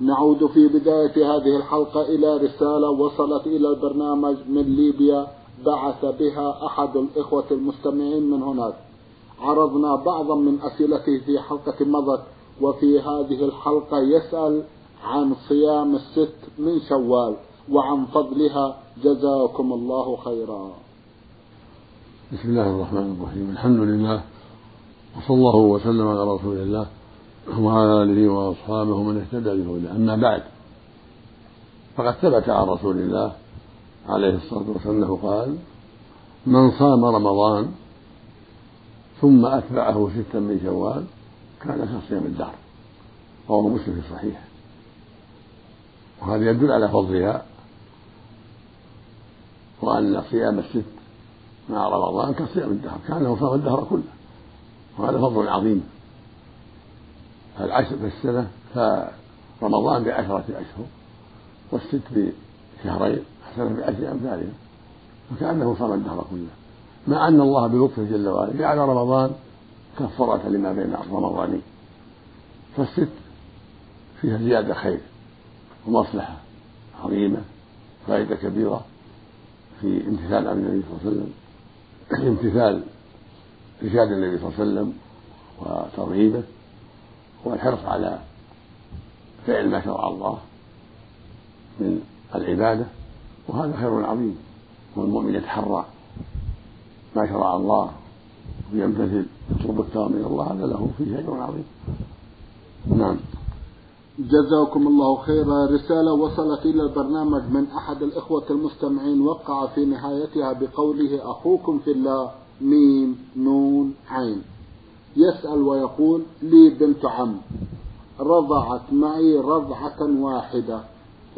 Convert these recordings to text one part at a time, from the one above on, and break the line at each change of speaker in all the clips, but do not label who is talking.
نعود في بداية هذه الحلقة إلى رسالة وصلت إلى البرنامج من ليبيا بعث بها أحد الإخوة المستمعين من هناك. عرضنا بعضا من أسئلته في حلقة مضت وفي هذه الحلقة يسأل عن صيام الست من شوال وعن فضلها. جزاكم الله خيرا.
بسم الله الرحمن الرحيم. الحمد لله وصلى الله وسلم على رسول الله. وعلى آله وأصحابه من اهتدى بهداه أما بعد فقد ثبت عن رسول الله عليه الصلاة والسلام أنه قال من صام رمضان ثم أتبعه ستا من شوال كان كصيام الدهر. رواه مسلم في الصحيح. وهذا يدل على فضلها وأن صيام الست مع رمضان كصيام الدهر كأنه صام الدهر كله. وهذا فضل عظيم. العشر في السنة فرمضان بعشرة أشهر والست بشهرين السنة بعشر أمثالها فكأنه صام الدهر كله. مع أن الله بلطفه جل وعلا جعل رمضان كفارة لما بين رمضانين فالست فيها زيادة خير ومصلحة عظيمة فائدة كبيرة في امتثال أمر النبي صلى الله عليه وسلم امتثال إرشاد النبي صلى الله عليه وسلم وترغيبه. والحرص على فعل ما شرع الله من العبادة وهذا خير عظيم. والمؤمن يتحرى ما شرع الله ويمتثل يطلب الثواب من الله هذا له فيه أجر عظيم. نعم.
جزاكم الله خيرا. رسالة وصلت إلى البرنامج من أحد الإخوة المستمعين وقع في نهايتها بقوله أخوكم في الله. ميم نون عين. يسأل ويقول لي بنت عم رضعت معي رضعة واحدة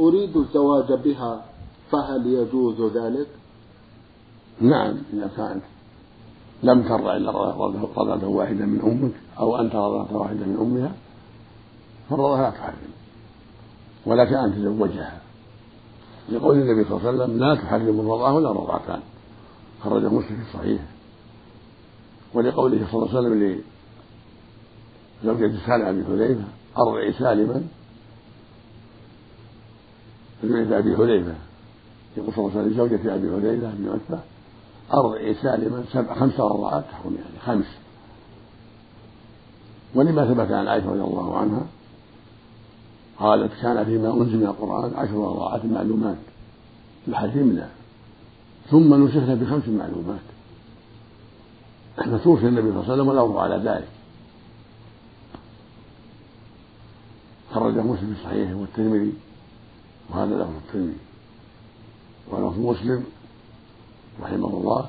أريد الزواج بها فهل يجوز ذلك؟
نعم إذا كانت لم ترضع إلا رضعة واحدة من أمك أو أنت رضعة واحدة من أمها فالرضعة لا تحرم ولك أن تزوجها. لقول النبي صلى الله عليه وسلم لا تحرم الرضعة ولا الرضعتان. خرجه مسلم في الصحيح. ولقوله صلى الله عليه وسلم لزوجة سالم أبي حذيفة أرضعي سالما. زوجة أبي حذيفة يقول صلى الله عليه وسلم لزوجة أبي حذيفة بن عتبة أرضعي سالما سبع خمس رضعات تحرم يعني خمس. ولما ثبت عن عائشة رضي الله عنها قالت كان فيما أنزل من القرآن عشر رضاعات معلومات. فحرمنا ثم نسخنا بخمس معلومات. فتوفي النبي صلى الله عليه وسلم والأمر على ذلك. خرج مسلم في صحيحه والترمذي وهذا لفظ الترمذي. ولفظ مسلم رحمه الله.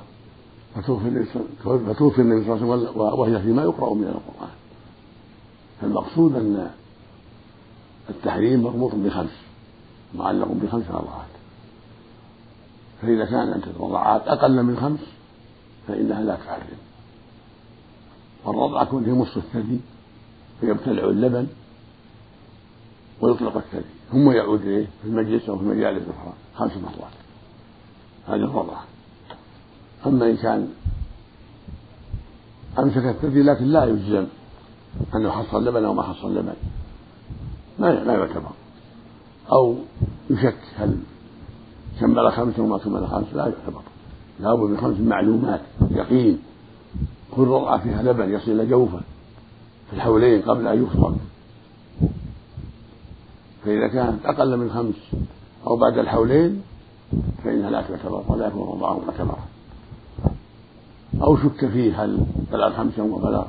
فتوفي النبي صلى الله عليه وسلم وهي فيما يقرأ من القرآن. فالمقصود أن التحريم مربوط بخمس معلق بخمس رضعات. فإذا كانت الرضعات أقل من خمس فإنها لا تحرم. والرضعة يكون في مص الثدي فيبتلع اللبن ويطلق الثدي. ثم يعود إليه في المجلس أو في المجالس الأخرى خمس مرات. هذه الرضعة أما إن كان أمسك الثدي لكن لا يجزم أنه حصل لبن أو ما حصل لبن. ما ما يعتبر. أو يشك هل كمل خمسة وما كمل خمسة لا يعتبر. لابد من خمس معلومات يقين. كل رضعة فيها لبن يصل إلى جوفه في الحولين قبل أن يفرد فإذا كانت أقل من خمس أو بعد الحولين فإنها لا تعتبر ولا يكون رضعه معتبرا أو شك فيه هل بلغ خمسا وبلغ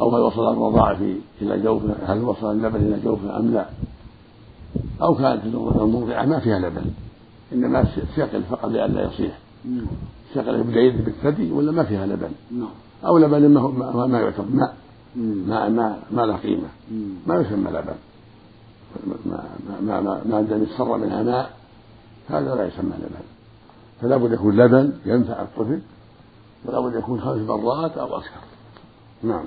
أو هل وصل الرضاع إلى جوفه هل وصل اللبن إلى جوفه أم لا. أو كانت المرضعة ما فيها لبن إنما ثقل فقط لئلا يصيح. ثقل بجيد بالثدي ولا ما فيها لبن؟
نعم.
أو لبن ما, ما, ما يعتبر ماء ما ما ما له قيمة. ما يسمى لبن. ما ما ما ما دام يتسرى منها ماء هذا لا يسمى لبن. فلا بد يكون لبن ينفع الطفل ولا بد يكون خمس مرات أو أكثر نعم.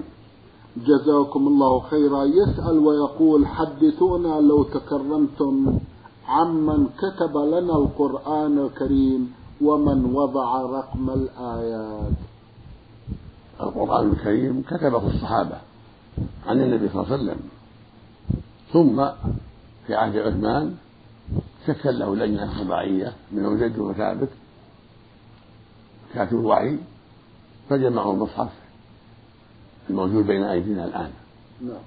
جزاكم الله خيرا. يسأل ويقول حدثونا لو تكرمتم عمن كتب لنا القرآن الكريم ومن وضع رقم الآيات.
القرآن الكريم كتبه الصحابة عن النبي صلى الله عليه وسلم. ثم في عهد عثمان شكل له لجنة رباعية من زيد وثابت كاتب الوحي فجمعوا المصحف الموجود بين أيدينا الآن.
نعم.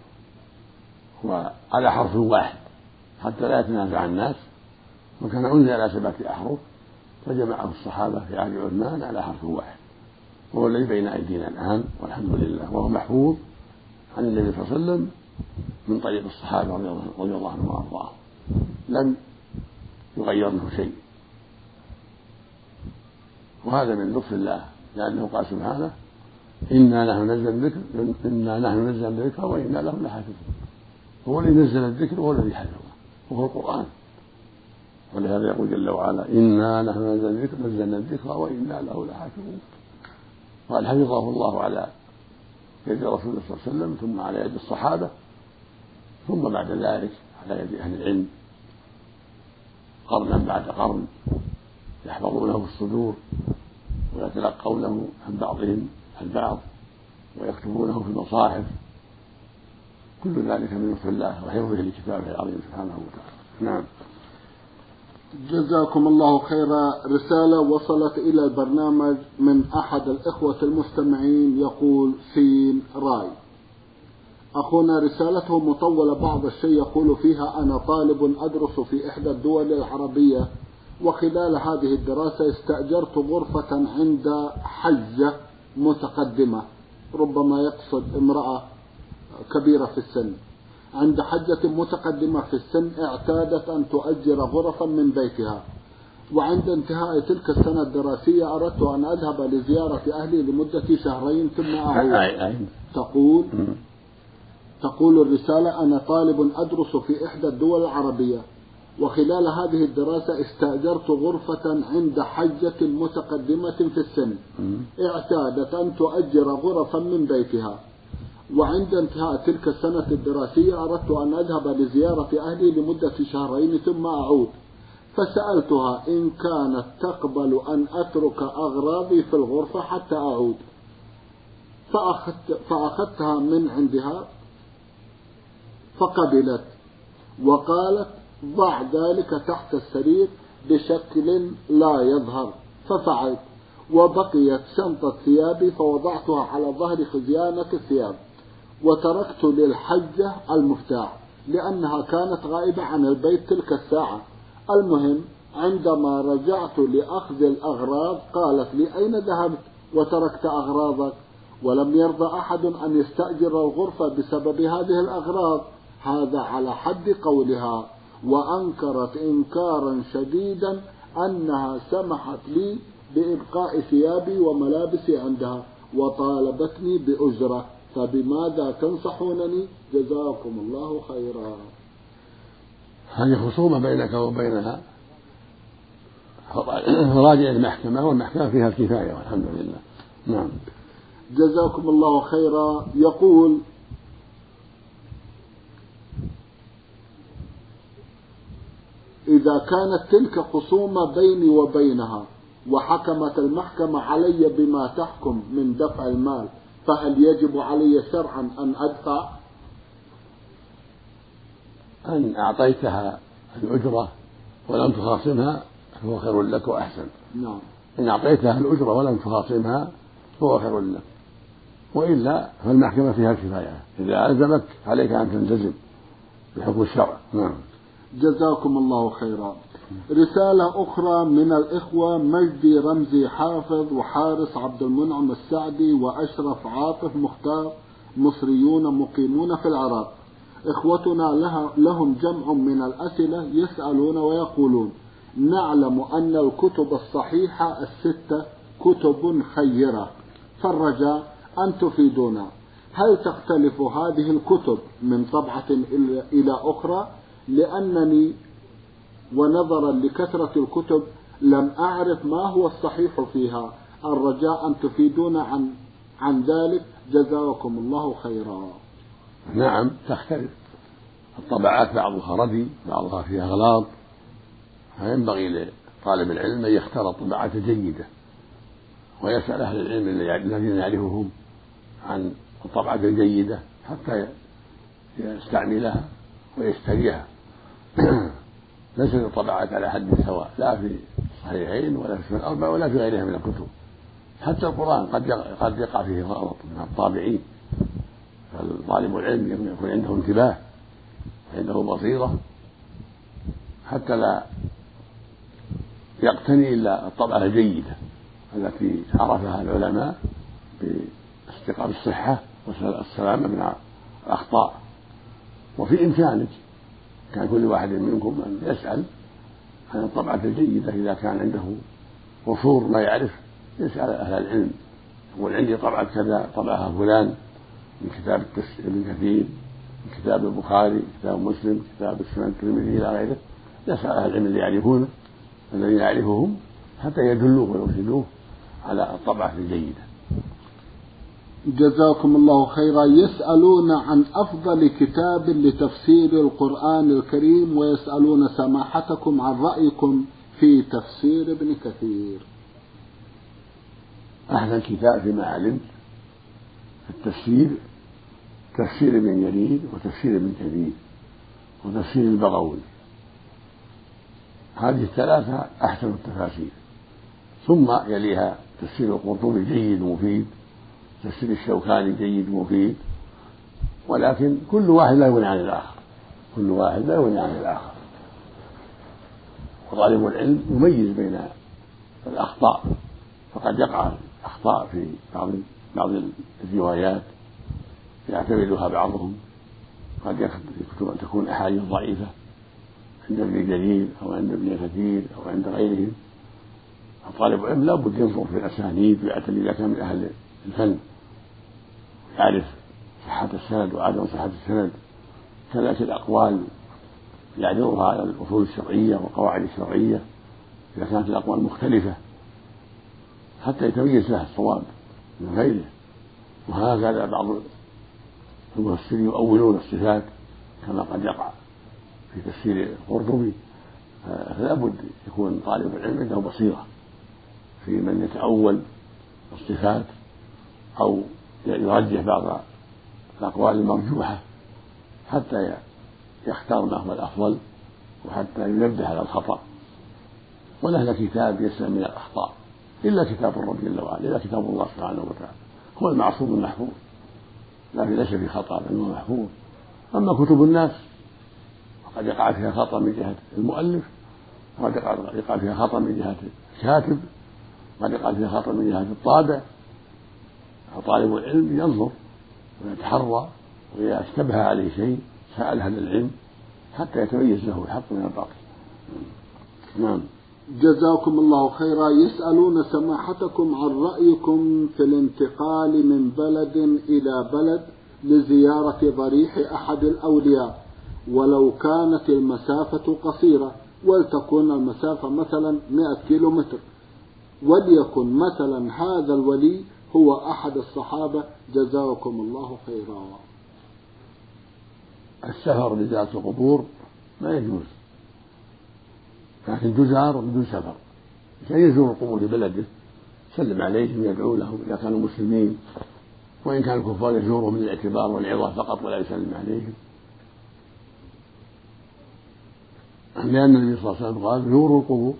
وعلى حرف واحد حتى لا يتنازع الناس. وكان أنزل على سبعة أحرف. فجمعه الصحابة في عهد عثمان على حرف واحد وهو الذي بين أيدينا الآن والحمد لله وهو محفوظ عن النبي صلى الله عليه وسلم من طريق الصحابة رضي الله عنهم وأرضاهم. لم يغير منه شيء. وهذا من لطف الله لأنه قال سبحانه إنا نحن نزل الذكر إنا نحن نزل الذكر وإنا له لحافظون. هو الذي نزل الذكر وهو الذي حفظه وهو القرآن. ولهذا يقول جل وعلا إنا نحن نزلنا الذكر وإنا له لحافظون. قال حفظه الله على يد رسول الله صلى الله عليه وسلم ثم على يد الصحابة ثم بعد ذلك على يد أهل العلم قرنا بعد قرن يحفظونه في الصدور ويتلقونه عن بعضهم البعض ويكتبونه في المصاحف. كل ذلك من لطف الله وحفظه لكتابه العظيم سبحانه وتعالى. نعم.
جزاكم الله خيرا. رسالة وصلت إلى البرنامج من أحد الإخوة المستمعين يقول سين راي. أخونا رسالته مطولة بعض الشيء يقول فيها أنا طالب أدرس في إحدى الدول العربية وخلال هذه الدراسة استأجرت غرفة عند حجة متقدمة ربما يقصد امرأة كبيرة في السن. عند حجة متقدمة في السن اعتادت أن تؤجر غرفا من بيتها. وعند انتهاء تلك السنة الدراسية أردت أن أذهب لزيارة أهلي لمدة شهرين ثم أعود. تقول تقول الرسالة أنا طالب أدرس في إحدى الدول العربية. وخلال هذه الدراسة استأجرت غرفة عند حجة متقدمة في السن. اعتادت أن تؤجر غرفا من بيتها. وعند انتهاء تلك السنة الدراسية أردت أن أذهب لزيارة أهلي لمدة شهرين ثم أعود. فسألتها إن كانت تقبل أن أترك أغراضي في الغرفة حتى أعود. فأخذت فأخذتها من عندها فقبلت وقالت ضع ذلك تحت السرير بشكل لا يظهر. ففعلت وبقيت شنطة ثيابي فوضعتها على ظهر خزيانة الثياب. وتركت للحجة المفتاح لأنها كانت غائبة عن البيت تلك الساعة. المهم عندما رجعت لأخذ الأغراض قالت لي أين ذهبت وتركت أغراضك؟ ولم يرضى أحد أن يستأجر الغرفة بسبب هذه الأغراض. هذا على حد قولها وأنكرت إنكارا شديدا أنها سمحت لي بإبقاء ثيابي وملابسي عندها وطالبتني بأجرة. فبماذا تنصحونني جزاكم الله خيرا.
هذه خصومة بينك وبينها. راجع المحكمة والمحكمة فيها الكفاية والحمد لله. نعم.
جزاكم الله خيرا. يقول إذا كانت تلك خصومة بيني وبينها وحكمت المحكمة علي بما تحكم من دفع المال فهل يجب علي شرعا أن أدفع؟
أن أعطيتها الأجرة ولم تخاصمها فهو خير لك وأحسن.
نعم.
إن أعطيتها الأجرة ولم تخاصمها فهو خير لك. وإلا فالمحكمة فيها الكفاية. إذا ألزمك عليك أن تلتزم بحكم الشرع. نعم.
جزاكم الله خيرا. رسالة أخرى من الإخوة مجدي رمزي حافظ وحارس عبد المنعم السعدي وأشرف عاطف مختار مصريون مقيمون في العراق. إخوتنا لها لهم جمع من الأسئلة يسألون ويقولون نعلم أن الكتب الصحيحة الستة كتب خيرة. فالرجاء أن تفيدونا. هل تختلف هذه الكتب من طبعة إلى أخرى؟ لأنني ونظرا لكثرة الكتب لم أعرف ما هو الصحيح فيها. الرجاء أن تفيدونا عن عن ذلك. جزاكم الله خيرا.
نعم تختلف. الطبعات بعضها ردي بعضها فيها أغلاط فينبغي لطالب العلم أن يختار الطبعات الجيدة ويسأل أهل العلم الذين يعرفهم عن الطبعة الجيدة حتى يستعملها ويشتريها. ليست الطبعات على حد سواء لا في الصحيحين ولا في الأربع ولا في غيرها من الكتب. حتى القرآن قد قد يقع فيه غلط من الطابعين. فالطالب العلم يكون عنده انتباه عنده بصيرة. حتى لا يقتني إلا الطبعة الجيدة التي عرفها العلماء باستقام الصحة والسلامة من الأخطاء. وفي إمكانك كان كل واحد منكم أن يسأل عن الطبعة الجيدة إذا كان عنده قصور ما يعرف يسأل أهل العلم يقول عندي طبعة كذا طبعها فلان من كتاب ابن كثير من كتاب البخاري كتاب مسلم كتاب السنن الترمذي إلى غيره يسأل أهل العلم اللي يعرفونه الذين يعرفهم حتى يدلوه ويرشدوه على الطبعة الجيدة.
جزاكم الله خيرا. يسألون عن أفضل كتاب لتفسير القرآن الكريم ويسألون سماحتكم عن رأيكم في تفسير ابن كثير.
أحسن كتاب فيما علمت في التفسير تفسير ابن جرير وتفسير ابن كثير وتفسير البغوي. هذه الثلاثة أحسن التفاسير. ثم يليها تفسير القرطبي جيد ومفيد. تفسير الشوكاني جيد ومفيد ولكن كل واحد لا يغني عن الآخر. كل واحد لا يغني عن الآخر. وطالب العلم يميز بين الأخطاء فقد يقع أخطاء في بعض بعض الروايات يعتمدها بعضهم قد تكون أحاديث ضعيفة عند ابن جرير أو عند ابن كثير أو عند غيرهم. طالب العلم لابد ينظر في الأسانيد ويعتني إذا كان من أهل الفن. يعرف صحة السند وعدم صحة السند. كذلك الأقوال يعرضها على الأصول الشرعية والقواعد الشرعية. إذا كانت الأقوال مختلفة حتى يتميز له الصواب من غيره. وهكذا بعض المفسرين يؤولون الصفات كما قد يقع في تفسير القرطبي. فلا بد يكون طالب العلم عنده بصيرة في من يتأول الصفات أو يرجح بعض الأقوال المرجوحة حتى يختار ما هو الأفضل وحتى ينبه على الخطأ. وله كتاب يسلم من الأخطاء إلا كتاب الرب جل وعلا إلا كتاب الله سبحانه وتعالى. هو المعصوم المحفوظ لكن ليس في خطأ بل هو محفوظ. أما كتب الناس فقد يقع فيها خطأ من جهة المؤلف وقد يقع فيها خطأ من جهة الكاتب وقد يقع فيها خطأ من جهة الطابع فطالب العلم ينظر ويتحرى وإذا اشتبه عليه شيء سأل أهل العلم حتى يتميز له الحق من الباطل. نعم.
جزاكم الله خيرا. يسألون سماحتكم عن رأيكم في الانتقال من بلد إلى بلد لزيارة ضريح أحد الأولياء ولو كانت المسافة قصيرة ولتكن المسافة مثلا 100 كيلو متر وليكن مثلا هذا الولي هو أحد الصحابة. جزاكم الله خيرا.
السفر لزيارة القبور ما يجوز لكن تزار بدون سفر. كان يزور القبور في بلده يسلم عليهم ويدعو لهم إذا كانوا مسلمين. وإن كان الكفار يزورهم للاعتبار والعظة فقط ولا يسلم عليهم. لأن النبي صلى الله عليه وسلم قال زوروا القبور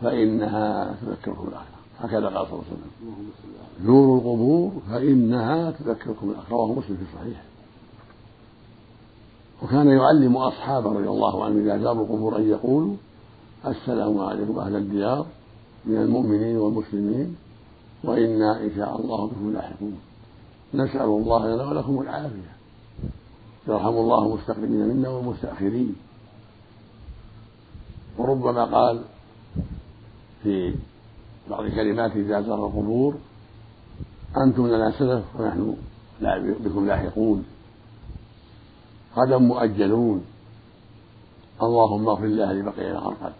فإنها تذكركم الآخرة هكذا قال صلى الله عليه وسلم. زوروا القبور فإنها تذكركم الآخرة مسلم في الصحيح وكان يعلم أصحابه رضي الله عنهم إذا زاروا القبور أن يقولوا السلام عليكم أهل الديار من المؤمنين والمسلمين وإنا إن شاء الله بكم لاحقون. نسأل الله لنا ولكم العافية. يرحم الله المستقدمين منا والمستأخرين. وربما قال في بعض كلماته إذا زار القبور أنتم لنا سلف ونحن بكم لاحقون. غدا مؤجلون. اللهم اغفر لأهل بقية الغرقد.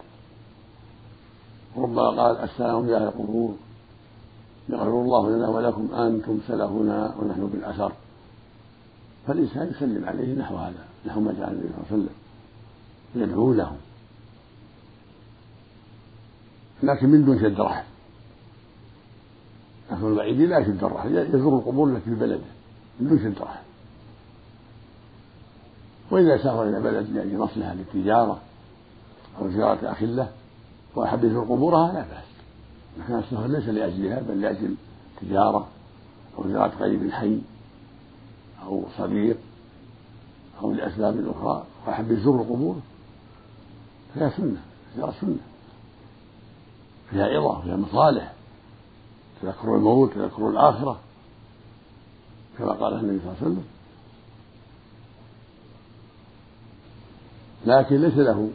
ربما قال السلام يا أهل القبور. يغفر الله لنا ولكم أنتم سلفنا ونحن بالأثر. فالإنسان يسلم عليه نحو هذا نحو ما جاء النبي صلى الله عليه وسلم. يدعو لهم لكن من دون شد رحم. لكن البعيد لا يشد الرحم يزور القبور التي في بلده من دون شد رحم وإذا سافر إلى بلد لأجل مصلحة للتجارة أو زيارة أخ له وأحب يزور قبورها لا بأس. لكن السفر ليس لأجلها بل لأجل تجارة أو زيارة قريب حي أو صديق أو لأسباب أخرى. وأحب يزور القبور. فهي سنة زيارة سنة. فيها عظة فيها مصالح. تذكر الموت تذكر الآخرة كما قال النبي صلى الله عليه وسلم. لكن ليس له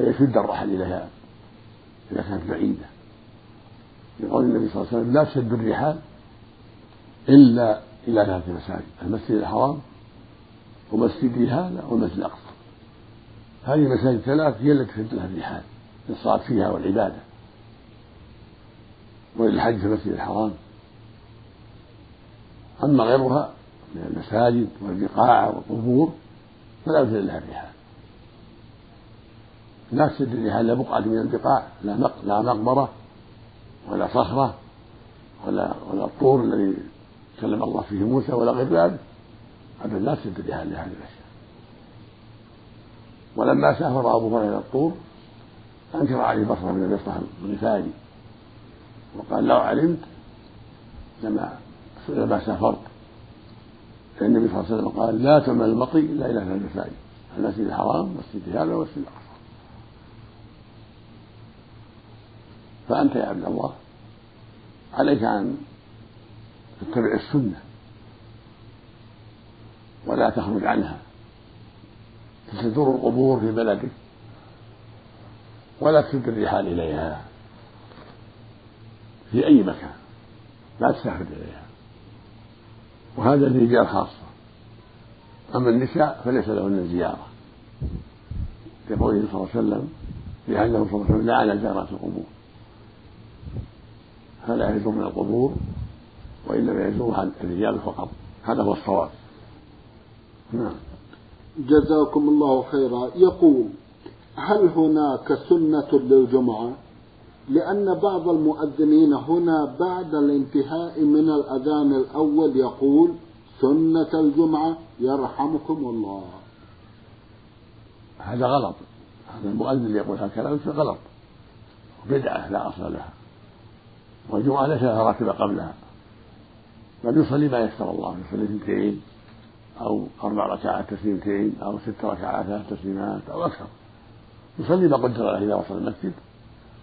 أن يشد الرحل إليها إذا كانت بعيدة. لقول النبي صلى الله عليه وسلم لا تشد الرحال إلا إلى ثلاث مساجد المسجد الحرام ومسجدي هذا والمسجد الأقصى. هذه المساجد الثلاث هي التي تشد لها الرحال للصلاة فيها والعبادة. وللحج في المسجد الحرام. أما غيرها من المساجد والبقاع والقبور فلا يجوز لها الرحال لا تسد الرحال لا بقعة من البقاع لا لا مقبرة ولا صخرة ولا ولا الطور الذي كلم الله فيه موسى ولا غير ذلك. أبدا لا تسد الرحال لهذه الأشياء. ولما سافر أبو هريرة إلى الطور أنكر عليه بصرة من البصرة الغفاري وقال لو علمت لما لما سافرت فإن النبي صلى الله عليه وسلم قال لا تعمل المطي إلا إلى ثلاث المساجد المسجد الحرام والمسجد هذا والمسجد الأقصى. فأنت يا عبد الله عليك أن تتبع السنة ولا تخرج عنها. تزور القبور في بلدك ولا تسد الرحال إليها. في أي مكان. لا تسافر إليها. وهذا للرجال خاصة. أما النساء فليس لهن الزيارة لقوله صلى الله عليه وسلم لأنه صلى الله عليه وسلم لعن زيارات القبور. فلا يزورن القبور وإنما يزورها الرجال فقط. هذا هو الصواب.
نعم. جزاكم الله خيرا. يقول هل هناك سنة للجمعة؟ لأن بعض المؤذنين هنا بعد الانتهاء من الأذان الأول يقول سنة الجمعة يرحمكم الله.
هذا غلط. هذا المؤذن اللي يقول هالكلام غلط. بدعة لا أصل لها. والجمعة ليس لها راتبة قبلها. بل يصلي ما يسر الله يصلي اثنتين أو أربع ركعات تسليمتين أو ست ركعات ثلاث تسليمات أو أكثر. يصلي ما قدر له إذا وصل المسجد.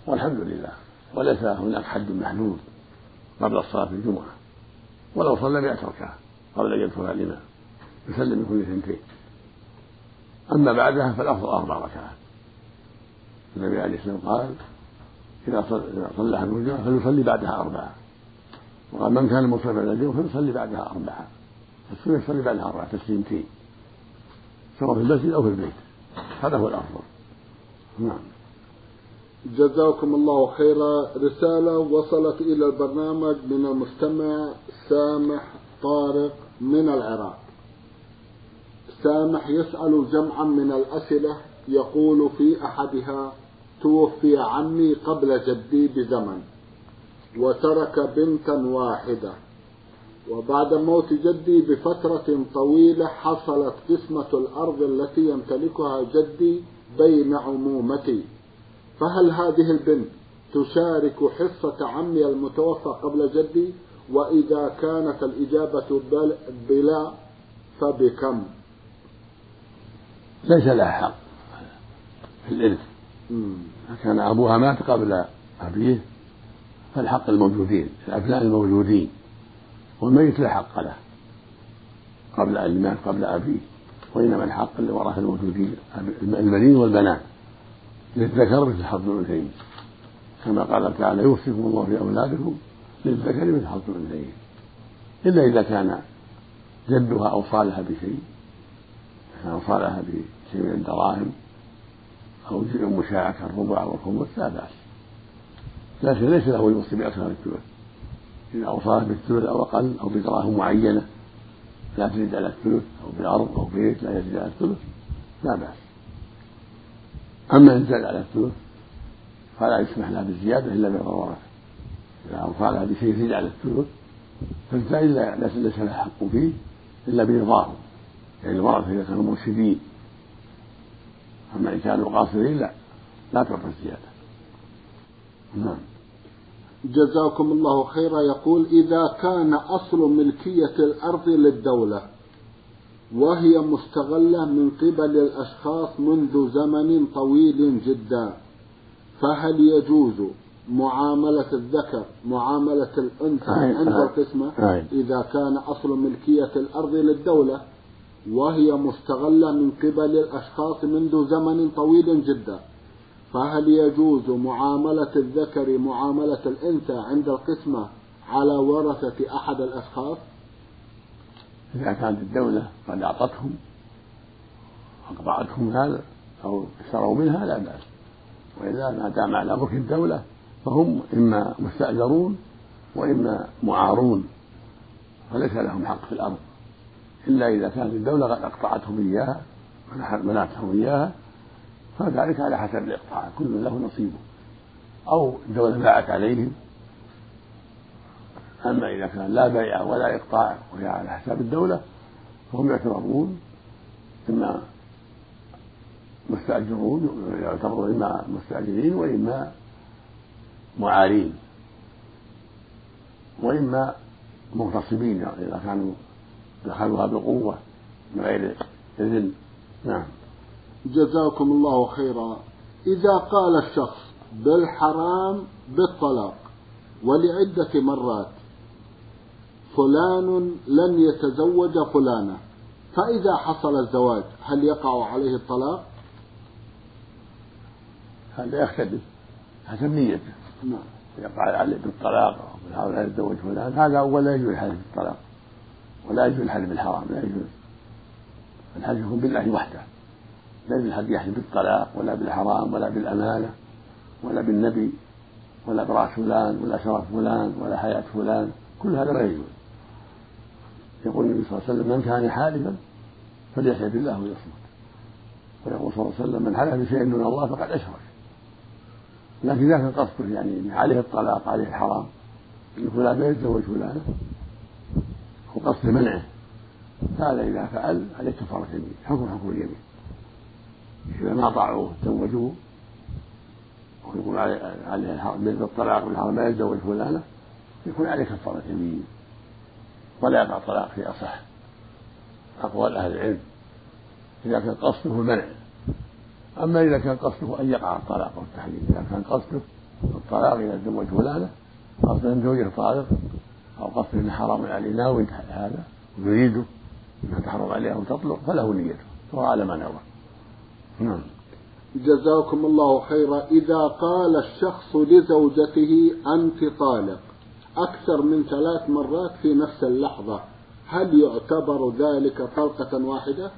والحمد لله. وليس هناك حد محدود قبل الصلاة في الجمعة. ولو صلى ركعة قبل أن يدخلها الإمام. يسلم من كل اثنتين. أما بعدها فالأفضل أربع ركعات. النبي عليه الصلاة والسلام قال إذا صلى أحد الجمعة فليصلي بعدها أربعة. وقال من كان مصلي بعد الجمعة فليصلي بعدها أربعة. فالسنة يصلي بعدها أربعة تسليمتين. سواء في المسجد أو في البيت. هذا هو الأفضل. نعم.
جزاكم الله خيرا. رسالة وصلت إلى البرنامج من المستمع سامح طارق من العراق. سامح يسأل جمعا من الأسئلة يقول في أحدها توفي عمي قبل جدي بزمن وترك بنتا واحدة. وبعد موت جدي بفترة طويلة حصلت قسمة الأرض التي يمتلكها جدي بين عمومتي. فهل هذه البنت تشارك حصة عمي المتوفى قبل جدي؟ وإذا كانت الإجابة بلا فبكم؟
ليس لها حق. في الإرث. كان أبوها مات قبل أبيه فالحق الموجودين الأبناء الموجودين والميت لا حق له. قبل أن مات قبل أبيه. وإنما الحق لورثة الموجودين البنين والبنات. للذكر مثل حظ الأنثيين. كما قال تعالى يوصيكم الله في أولادكم للذكر مثل حظ الأنثيين. إلا إذا كان جدها أوصى لها بشيء أوصى لها بشيء من الدراهم أو شيء مشاع كالربع أو الخمس لا بأس. لكن ليس له يوصي بأكثر من الثلث. إذا أوصاها بالثلث أو أقل أو بدراهم معينة لا تزيد على الثلث أو بأرض أو بيت لا يزيد على الثلث لا بأس. أما إن زاد على الثلث فلا يسمح لها بالزيادة إلا بضرورته إذا أوصى لها بشيء يزيد على الثلث فإلا ليس لها حق فيه إلا برضاهم يعني الورثة إذا كانوا مرشدين أما إن كانوا قاصرين لا لا تعطى الزيادة.
نعم. جزاكم الله خيرا. يقول إذا كان أصل ملكية الأرض للدولة وهي مستغلة من قبل الأشخاص منذ زمن طويل جدا. فهل يجوز معاملة الذكر معاملة الأنثى عند القسمة إذا كان أصل ملكية الأرض للدولة؟ وهي مستغلة من قبل الأشخاص منذ زمن طويل جدا. فهل يجوز معاملة الذكر معاملة الأنثى عند القسمة على ورثة أحد الأشخاص؟
إذا كانت الدولة قد أعطتهم أقطعتهم هذا أو اشتروا منها لا بأس. وإذا ما دام على ملك الدولة فهم إما مستأجرون وإما معارون فليس لهم حق في الأرض. إلا إذا كانت الدولة قد أقطعتهم إياها منعتهم إياها فذلك على حسب الإقطاع. كل له نصيبه. أو الدولة باعت عليهم أما إذا كان لا بيع ولا إقطاع وهي على حساب الدولة فهم يعتبرون إما مستأجرون يعتبرون إما مستأجرين وإما معارين وإما مغتصبين يعني إذا كانوا دخلوها بقوة من غير إذن. نعم.
جزاكم الله خيرا. إذا قال الشخص بالحرام بالطلاق ولعدة مرات فلان لن يتزوج فلانة. فإذا حصل الزواج هل يقع عليه الطلاق؟
هذا يختلف. حسب نيته نعم. يقع عليه بالطلاق أو يحاول لا يتزوج فلان. هذا أول لا يجوز الحلف بالطلاق. ولا يجوز الحلف بالحرام لا يجوز. الحلف يكون بالله وحده. لا يجوز الحلف يحلف بالطلاق ولا بالحرام ولا بالأمانة ولا بالنبي ولا برأس فلان ولا شرف فلان ولا حياة فلان. كل هذا لا يجوز. يقول النبي صلى الله عليه وسلم من كان حالفا فليحلف بالله ويصمت. ويقول صلى الله عليه وسلم من حلف بشيء دون الله فقد أشرك. لكن إذا كان قصده يعني عليه الطلاق عليه الحرام أن فلان لا يتزوج فلانة وقصد منعه. هذا إذا فعل عليه كفارة يمين حكم حكم اليمين. إذا ما طاعوه تزوجوه. ويقول عليه بالطلاق والحرام لا يتزوج فلانة يكون عليه كفارة يمين. ولا يقع الطلاق في أصح أقوال أهل العلم إذا كان قصده المنع أما إذا كان قصده أن يقع الطلاق والتحليل إذا كان قصده الطلاق إذا تزوج فلانة قصده أن زوجه طالق أو قصده أنه حرام عليه ناوي هذا ويريده أنها تحرم عليه أو تطلق فله نيته. هو على ما نوى.
نعم. جزاكم الله خيرا. إذا قال الشخص لزوجته أنت طالق أكثر من ثلاث مرات في نفس اللحظة. هل يعتبر ذلك طلقة واحدة؟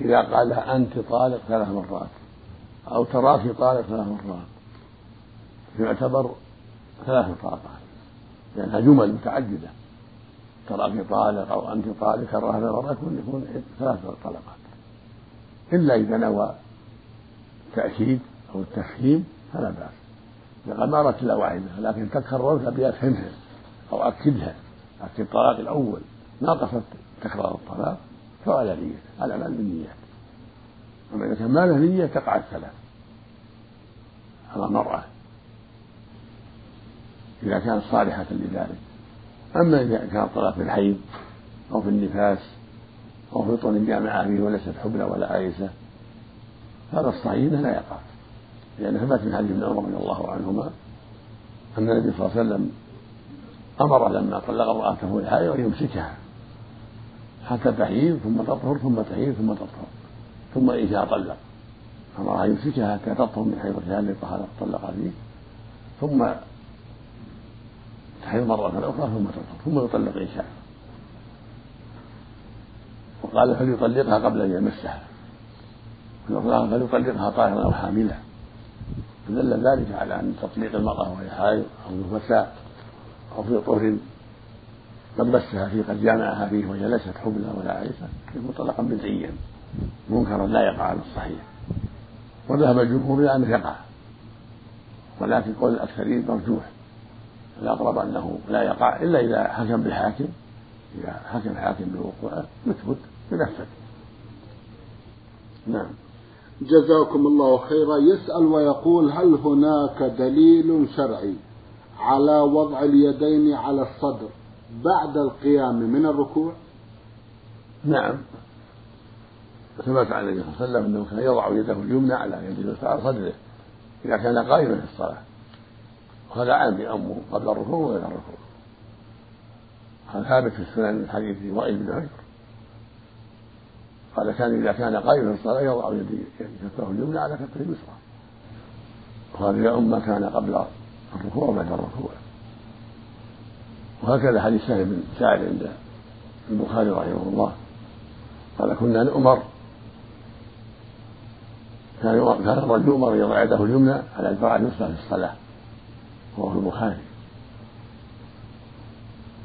إذا قال أنت طالق ثلاث مرات أو تراك طالق ثلاث مرات يعتبر ثلاث طلقات لأنها جمل متعددة. تراك طالق أو أنت طالق كررها ثلاث مرات يكون ثلاث طلقات. إلا إذا نوى التأكيد أو التفهيم فلا بأس. قال ما أردت إلا واحدة لكن تكررت أبي أفهمها أو أكدها أكد الطلاق الأول ما قصدت تكرار الطلاق فعلى نية على مال بالنيات أما إذا كان ما له نية تقع الثلاث على المرأة. إذا كانت صالحة لذلك. أما إذا كان الطلاق في الحيض أو في النفاس أو في طول جامعة فيه وليست حبلى ولا آيسة هذا الصحيح لا يقع. لأن ثبت من حديث ابن عمر رضي الله عنهما أن النبي صلى الله عليه وسلم أمر لما طلق امرأته الحائض أن يمسكها. حتى تحيض ثم تطهر ثم تحيض ثم تطهر ثم شاء طلق. أمرها أن يمسكها حتى تطهر من حيضتها التي طلق فيه. ثم تحيض مرة أخرى ثم تطهر ثم يطلق إن شاء وقال فليطلقها قبل أن يمسها. فليطلقها طاهرا أو حاملة. فدل ذلك على أن تطليق المرأة وهي حائض أو نفساء أو في طهر قد مسها فيه قد جامعها فيه وهي ليست حبلى ولا عيسى مطلقا بدعيا منكرا لا يقع على الصحيح. وذهب الجمهور إلى انه يقع. ولكن قول الأكثرين مرجوح. الاقرب أنه لا يقع إلا إذا حكم بالحاكم إذا حكم الحاكم بوقوعه يثبت بنفسه
نعم. جزاكم الله خيرا. يسأل ويقول هل هناك دليل شرعي على وضع اليدين على الصدر بعد القيام من الركوع؟
نعم. ثبت عن النبي صلى الله عليه وسلم أنه كان يضع يده اليمنى على يده على صدره إذا كان قائما في الصلاة. وهذا عام يأمه قبل الركوع وغير الركوع. هذا ثابت في السنن من حديث وائل بن حجر قال كان إذا كان قائما في الصلاه يضع يدي كفه اليمنى على كفه اليسرى. وهذا يؤم ما كان قبل الركوع وبعد الركوع. وهكذا حديث سهل بن سعد عند البخاري رحمه الله. قال كنا نؤمر. كان كان الرجل يؤمر يضع يده اليمنى على الذراع اليسرى في الصلاة وهو في البخاري.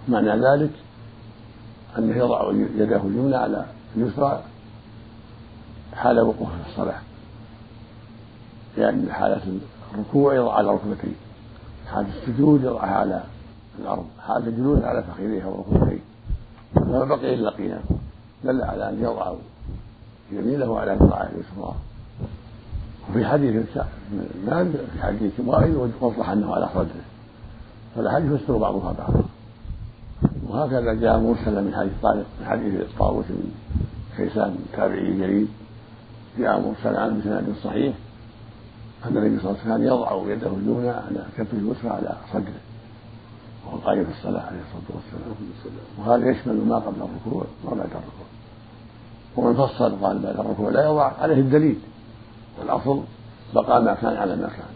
معنى ذلك أنه يضع يده اليمنى على اليسرى حال وقوفه في الصلاة. لأن حالة الركوع يضع على ركبتيه حالة السجود يضعها على الأرض حالة الجلوس على فخذيه وركبتيه فما بقي إلا قيام دل على أن يضع يمينه على ذراعه اليسرى وفي حديث مالك في حديث وائل وضح أنه على صدره. فالاحاديث يفسر بعضها بعضا. وهكذا جاء مرسلا من حديث طارق من حديث طاووس بن كيسان تابعي جليل. جاء مرسلا عنه بسند صحيح. أن النبي صلى الله عليه وسلم يضع يده اليمنى على كفه اليسرى على صدره. وهو قائم في الصلاة عليه الصلاة والسلام. وهذا يشمل ما قبل الركوع وما بعد الركوع. ومن فصل قال بعد الركوع لا يضع عليه الدليل. والأصل بقاء ما كان على ما كان.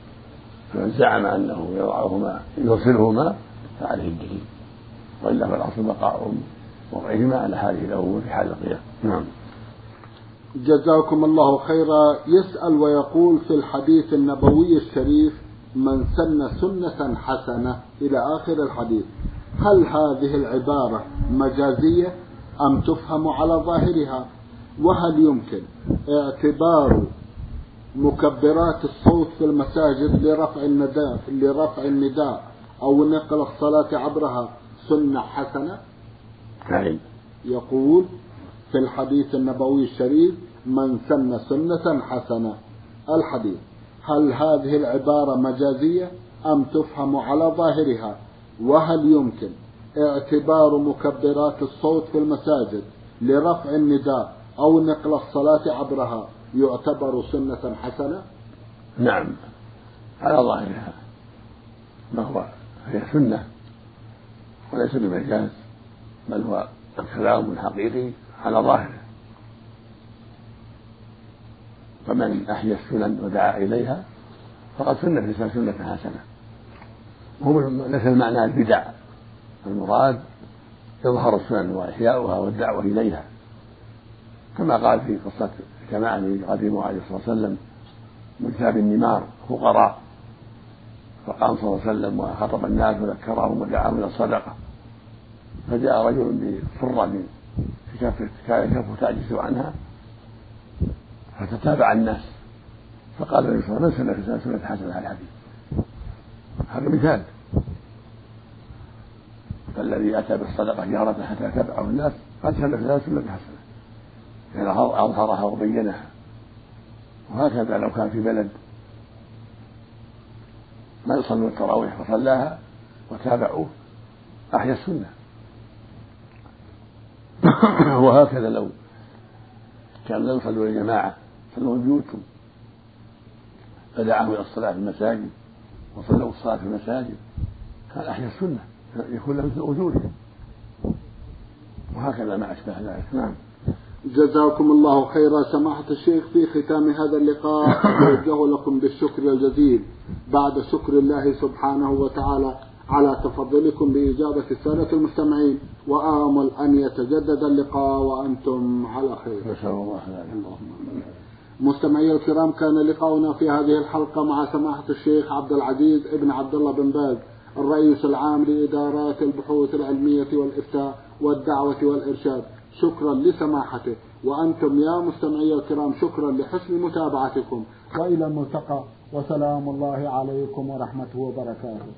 فمن زعم أنه يضعهما يرسلهما فعليه الدليل. وإلا فالأصل بقاء وضعهما على حاله الأول في حال القيام. نعم.
جزاكم الله خيرا. يسأل ويقول في الحديث النبوي الشريف من سن سنة حسنة إلى آخر الحديث هل هذه العبارة مجازية أم تفهم على ظاهرها؟ وهل يمكن اعتبار مكبرات الصوت في المساجد لرفع النداء لرفع النداء أو نقل الصلاة عبرها سنة حسنة؟
نعم.
يقول في الحديث النبوي الشريف من سن سنة حسنة. الحديث هل هذه العبارة مجازية؟ أم تفهم على ظاهرها؟ وهل يمكن اعتبار مكبرات الصوت في المساجد لرفع النداء أو نقل الصلاة عبرها يعتبر سنة حسنة؟
نعم. على ظاهرها. ما هو؟ هي سنة. وليس بمجاز. بل هو كلام حقيقي على ظاهره. فمن أحيا السنن ودعا إليها فقد سن الإنسان سنة حسنة. وهو ليس المعنى البدع. المراد إظهار السنن وإحياؤها والدعوة إليها. كما قال في قصة جماعة قديمه عليه الصلاة والسلام من كتاب النمار فقراء. فقام صلى الله عليه وسلم وخطب الناس وذكرهم ودعاهم إلى الصدقة. فجاء رجل بفرة في كفه كان كفه تعجز عنها. فتتابع الناس. فقال النبي صلى الله عليه وسلم من سنة سنة حسنة على الحديث. هذا مثال. فالذي أتى بالصدقة جارة حتى تبعه الناس قد سن في سنة حسنة. يعني أظهرها وبينها. وهكذا لو كان في بلد ما يصلون التراويح وصلاها وتابعوه أحيا السنة. وهكذا لو كان لا يصلون الجماعة صلوا بيوتهم فدعاهم إلى الصلاة في المساجد وصلوا الصلاة في المساجد. هذا أحيا السنة يكون له مثل أجورهم. وهكذا ما أشبه ذلك. نعم.
جزاكم الله خيرا. سماحة الشيخ في ختام هذا اللقاء أتوجه لكم بالشكر الجزيل. بعد شكر الله سبحانه وتعالى. على تفضلكم بإجابة السادة المستمعين وآمل أن يتجدد اللقاء وأنتم على خير.
نسأل الله.
مستمعي الكرام كان لقاؤنا في هذه الحلقة مع سماحة الشيخ عبد العزيز ابن عبد الله بن باز الرئيس العام لإدارات البحوث العلمية والإفتاء والدعوة والإرشاد. شكرا لسماحته. وأنتم يا مستمعي الكرام شكرا لحسن متابعتكم. وإلى الملتقى. وسلام الله عليكم ورحمته وبركاته.